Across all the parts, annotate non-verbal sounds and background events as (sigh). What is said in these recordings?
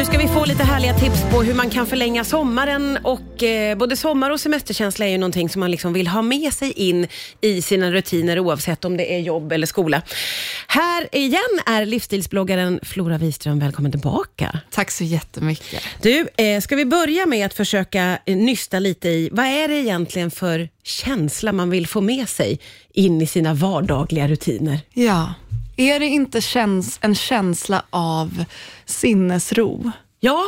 Nu ska vi få lite härliga tips på hur man kan förlänga sommaren och eh, både sommar och semesterkänsla är ju någonting som man liksom vill ha med sig in i sina rutiner oavsett om det är jobb eller skola. Här igen är livsstilsbloggaren Flora Wiström, välkommen tillbaka. Tack så jättemycket. Du, eh, ska vi börja med att försöka eh, nysta lite i, vad är det egentligen för känsla man vill få med sig in i sina vardagliga rutiner? Ja, är det inte käns en känsla av sinnesro? Ja,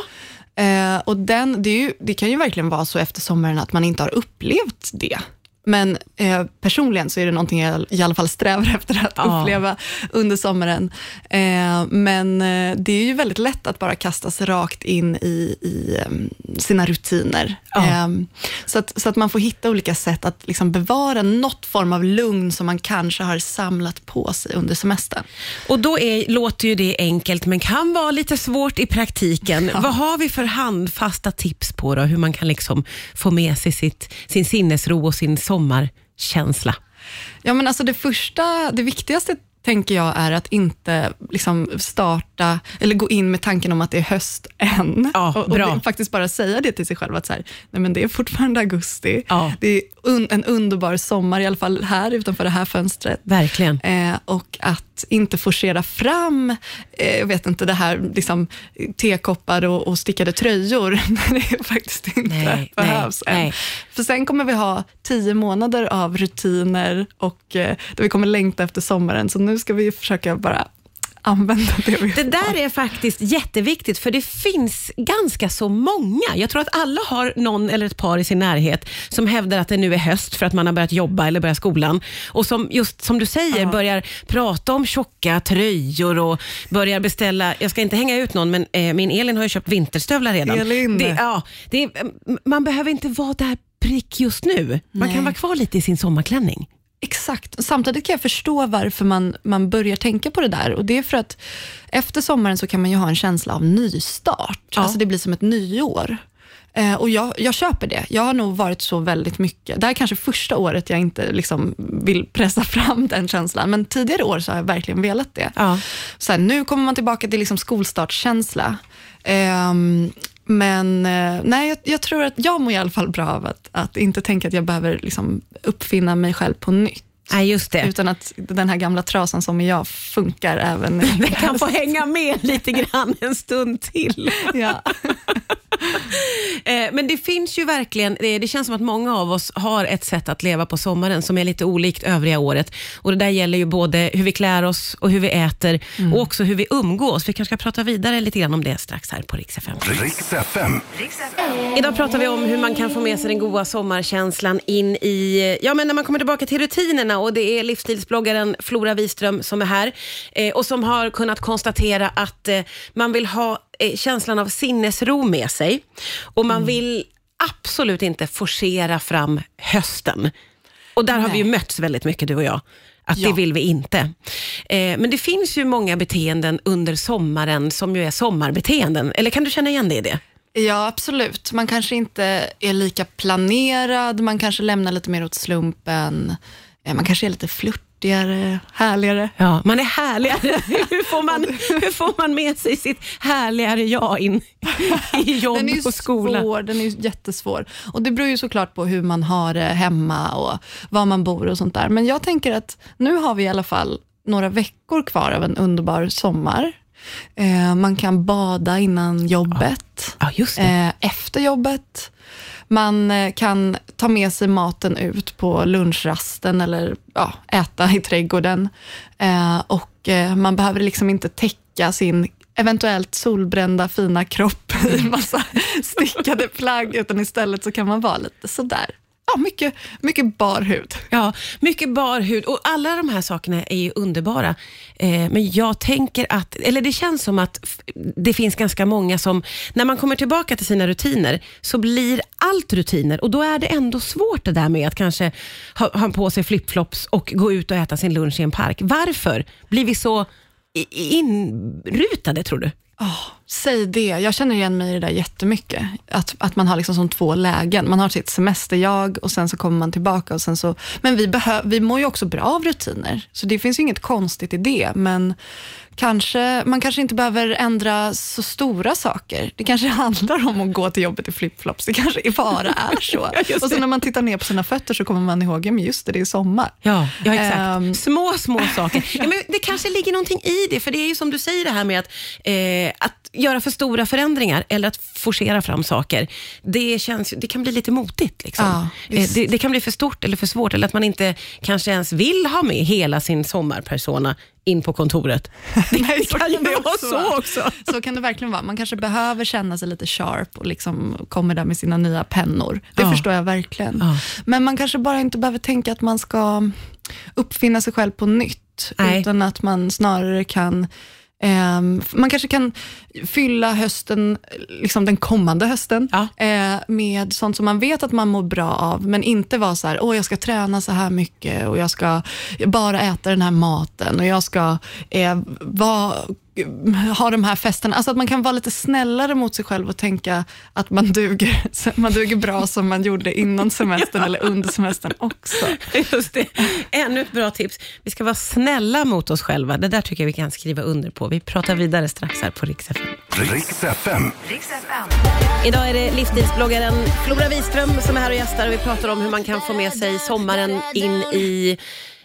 Eh, och den, det, ju, det kan ju verkligen vara så efter sommaren att man inte har upplevt det. Men eh, personligen så är det någonting jag i alla fall strävar (laughs) efter att Ja. uppleva under sommaren. Eh, men eh, det är ju väldigt lätt att bara kasta sig rakt in i, i em, sina rutiner. Ja. Em, så, att, så att man får hitta olika sätt att liksom bevara något form av lugn som man kanske har samlat på sig under semestern. Och då är, låter ju det enkelt, men kan vara lite svårt i praktiken. Vad har vi för handfasta tips på då, hur man kan liksom få med sig sitt, sin sinnesro och sin sommarkänsla? Ja, men alltså det första, det viktigaste tänker jag är att inte liksom starta eller gå in med tanken om att det är höst än. Ja, och, och det, faktiskt bara säga det till sig själv att så här, nej men det är fortfarande augusti. Ja. Det är un, en underbar sommar, i alla fall här utanför det här fönstret. Verkligen. Eh, och att inte forcera fram, eh, jag vet inte, det här liksom, tekoppar och, och stickade tröjor (laughs) när det faktiskt inte Nej, behövs nej, än. nej. För sen kommer vi ha tio månader av rutiner och eh, där vi kommer längta efter sommaren. Så nu ska vi försöka bara använda det vi Det där är faktiskt jätteviktigt, för det finns ganska så många. Jag tror att alla har någon eller ett par i sin närhet som hävdar att det nu är höst för att man har börjat jobba eller börjat skolan. Och som, just som du säger, börjar prata om tjocka tröjor och börjar beställa, jag ska inte hänga ut någon, men eh, min Elin har ju köpt vinterstövlar redan. Elin. Det, ja, det, man behöver inte vara där prick just nu. Man Nej. kan vara kvar lite i sin sommarklänning. Exakt. Samtidigt kan jag förstå varför man, man börjar tänka på det där. Och Det är för att efter sommaren så kan man ju ha en känsla av nystart. Ja. Alltså det blir som ett nyår. Eh, och jag, jag köper det. Jag har nog varit så väldigt mycket. Det här är kanske första året jag inte liksom vill pressa (laughs) fram den känslan. Men tidigare år så har jag verkligen velat det. Ja. Så här, nu kommer man tillbaka till liksom skolstartskänsla. Ehm, men eh, nej, jag, jag tror att jag mår i alla fall bra av att, att inte tänka att jag behöver liksom uppfinna mig själv på nytt. Nej, just det. Utan att den här gamla trasan som jag funkar även (laughs) Den kan få hänga med lite grann en stund till. (laughs) ja. (laughs) Eh, Men det finns ju verkligen, det, det känns som att många av oss har ett sätt att leva på sommaren som är lite olikt övriga året. Och Det där gäller ju både hur vi klär oss och hur vi äter och också hur vi umgås. Vi kanske ska prata vidare lite grann om det strax här på Rix FM. Riks FM. Idag pratar vi om hur man kan få med sig den goda sommarkänslan in i, ja men när man kommer tillbaka till rutinerna och det är livsstilsbloggaren Flora Wiström som är här eh, och som har kunnat konstatera att eh, man vill ha eh, känslan av sinnesro med sig och man vill absolut inte forcera fram hösten. Och där har vi ju mötts väldigt mycket du och jag. Att Ja. det vill vi inte. Eh, men det finns ju många beteenden under sommaren som ju är sommarbeteenden. Eller kan du känna igen dig i det? ja, absolut. Man kanske inte är lika planerad, man kanske lämnar lite mer åt slumpen. Eh, Man kanske är lite flörtigare, härligare. Ja, man är härligare. (laughs) hur, får man, hur får man med sig sitt härligare jag in i jobb (laughs) Den är och skola? svår, den är jättesvår. Och det beror ju såklart på hur man har det hemma och var man bor och sånt där. Men jag tänker att nu har vi i alla fall några veckor kvar av en underbar sommar. Eh, man kan bada innan jobbet, Ja, det. eh, efter jobbet. Man eh, kan ta med sig maten ut på lunchrasten eller ja, äta i trädgården. Eh, och eh, man behöver liksom inte täcka sin eventuellt solbrända fina kropp i massa (laughs) stickade plagg, utan istället så kan man vara lite sådär, ja, mycket, mycket bar hud. Ja, mycket bar hud och alla de här sakerna är ju underbara. Eh, men jag tänker att, eller det känns som att det finns ganska många som, när man kommer tillbaka till sina rutiner, så blir allt rutiner och då är det ändå svårt det där med att kanske ha, ha på sig flipflops och gå ut och äta sin lunch i en park. Varför blir vi så inrutade tror du? Åh, Säg det. Jag känner igen mig i det där jättemycket. Att, att man har liksom som två lägen. Man har sitt semesterjag och sen så kommer man tillbaka. Och sen så, men vi, behö, vi mår ju också bra av rutiner, så det finns ju inget konstigt i det. Men kanske, man kanske inte behöver ändra så stora saker. Det kanske (laughs) handlar om att gå till jobbet i flipflops. Det kanske bara (laughs) är så. Ja, och så när man tittar ner på sina fötter så kommer man ihåg, ja men just det, det är sommar. Ja, ja exakt. Ehm. små, små saker. (laughs) Ja, men det kanske ligger någonting i det, för det är ju som du säger det här med att, eh, att göra för stora förändringar eller att forcera fram saker. Det, känns, det kan bli lite motigt. Liksom. Ja, eh, det, det kan bli för stort eller för svårt, eller att man inte kanske ens vill ha med hela sin sommarpersona in på kontoret. (laughs) Nej, det kan ju vara så också. Så kan det verkligen vara. Man kanske behöver känna sig lite sharp och liksom kommer där med sina nya pennor. Det Ja. förstår jag verkligen. Ja. Men man kanske bara inte behöver tänka att man ska uppfinna sig själv på nytt, Nej. utan att man snarare kan ehm, man kanske kan fylla hösten, liksom den kommande hösten, Ja. eh, med sånt som man vet att man mår bra av, men inte vara så här, åh jag ska träna så här mycket och jag ska bara äta den här maten och jag ska eh, vara ha de här festerna. Alltså att man kan vara lite snällare mot sig själv och tänka att man duger, (laughs) man duger bra som man gjorde innan semestern eller under semestern också. Just det. Ännu ett bra tips. Vi ska vara snälla mot oss själva. Det där tycker jag vi kan skriva under på. Vi pratar vidare strax här på Rix FM. Riks FM. Idag är det livsstilsbloggaren Flora Wiström som är här och gästar och vi pratar om hur man kan få med sig sommaren in i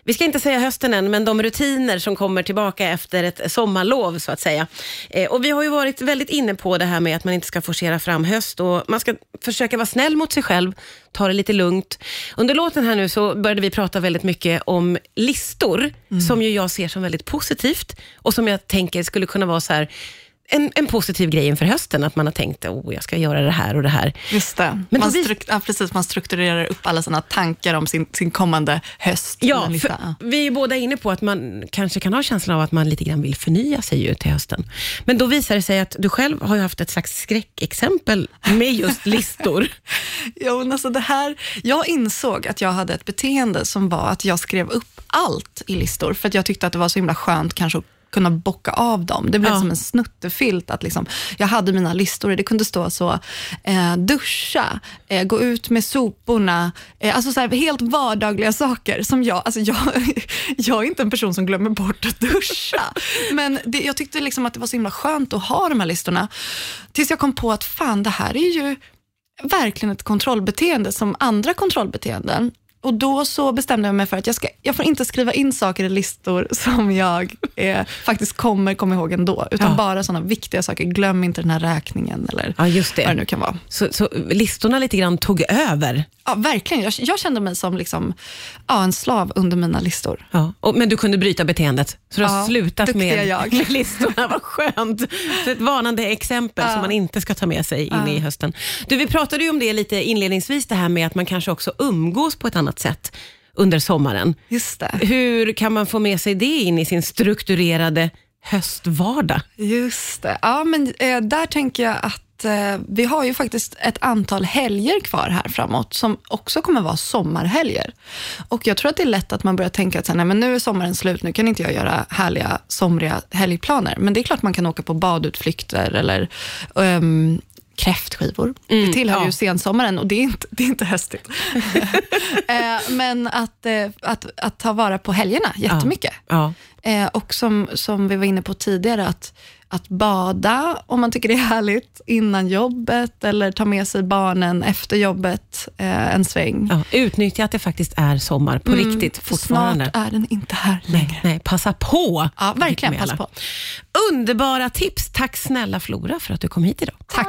vi ska inte säga hösten än, men de rutiner som kommer tillbaka efter ett sommarlov så att säga. Eh, och vi har ju varit väldigt inne på det här med att man inte ska forcera fram höst och man ska försöka vara snäll mot sig själv, ta det lite lugnt. Under låten här nu så började vi prata väldigt mycket om listor, som ju jag ser som väldigt positivt och som jag tänker skulle kunna vara så här en, en positiv grej inför hösten, att man har tänkt att oh, jag ska göra det här och det här. Just det. Men man, vi- ja, precis, man strukturerar upp alla sina tankar om sin, sin kommande höst. Ja, för vi är båda inne på att man kanske kan ha känslan av att man lite grann vill förnya sig ju till hösten. Men då visar det sig att du själv har haft ett slags skräckexempel med just listor. (laughs) Ja, men alltså det här, jag insåg att jag hade ett beteende som var att jag skrev upp allt i listor, för att jag tyckte att det var så himla skönt kanske att kunna bocka av dem. Det blev Ja. som en snuttefilt. Att liksom, jag hade mina listor och det kunde stå så, eh, duscha, eh, gå ut med soporna, eh, alltså så här, helt vardagliga saker som jag, alltså jag, (laughs) jag är inte en person som glömmer bort att duscha. Men det, jag tyckte liksom att det var så himla skönt att ha de här listorna, tills jag kom på att fan, det här är ju verkligen ett kontrollbeteende som andra kontrollbeteenden. Och då så bestämde jag mig för att jag, ska, jag får inte skriva in saker i listor (laughs) som jag eh, faktiskt kommer komma ihåg ändå, utan Ja. bara sådana viktiga saker. Glöm inte den här räkningen eller Ja, just vad det det. nu kan vara. Så, så listorna lite grann tog över. Ja, verkligen. Jag, jag kände mig som liksom, ja, en slav under mina listor. Ja. Och, men du kunde bryta beteendet, så du har Ja, slutat med, jag. med (laughs) listorna. Vad skönt. Så ett varnande exempel Ja. som man inte ska ta med sig in i hösten. Du, vi pratade ju om det lite inledningsvis, det här med att man kanske också umgås på ett annat sätt under sommaren. Just det. Hur kan man få med sig det in i sin strukturerade höstvardag? Just det. Ja, men eh, där tänker jag att eh, vi har ju faktiskt ett antal helger kvar här framåt som också kommer vara sommarhelger. Och jag tror att det är lätt att man börjar tänka att så här, nej, men nu är sommaren slut, nu kan inte jag göra härliga somriga helgplaner. Men det är klart man kan åka på badutflykter eller ehm, kräftskivor. det tillhör ja. ju sensommaren och det är inte, det är inte höstigt. (laughs) Eh, men att, eh, att, att ta vara på helgerna jättemycket. Ja. Eh, och som, som vi var inne på tidigare, att, att bada om man tycker det är härligt innan jobbet eller ta med sig barnen efter jobbet eh, en sväng. Ja. Utnyttja att det faktiskt är sommar på riktigt För fortfarande. Snart är den inte här längre. Nej, nej, passa på. Ja, verkligen. Passa på. Underbara tips. Tack snälla Flora för att du kom hit idag. Tack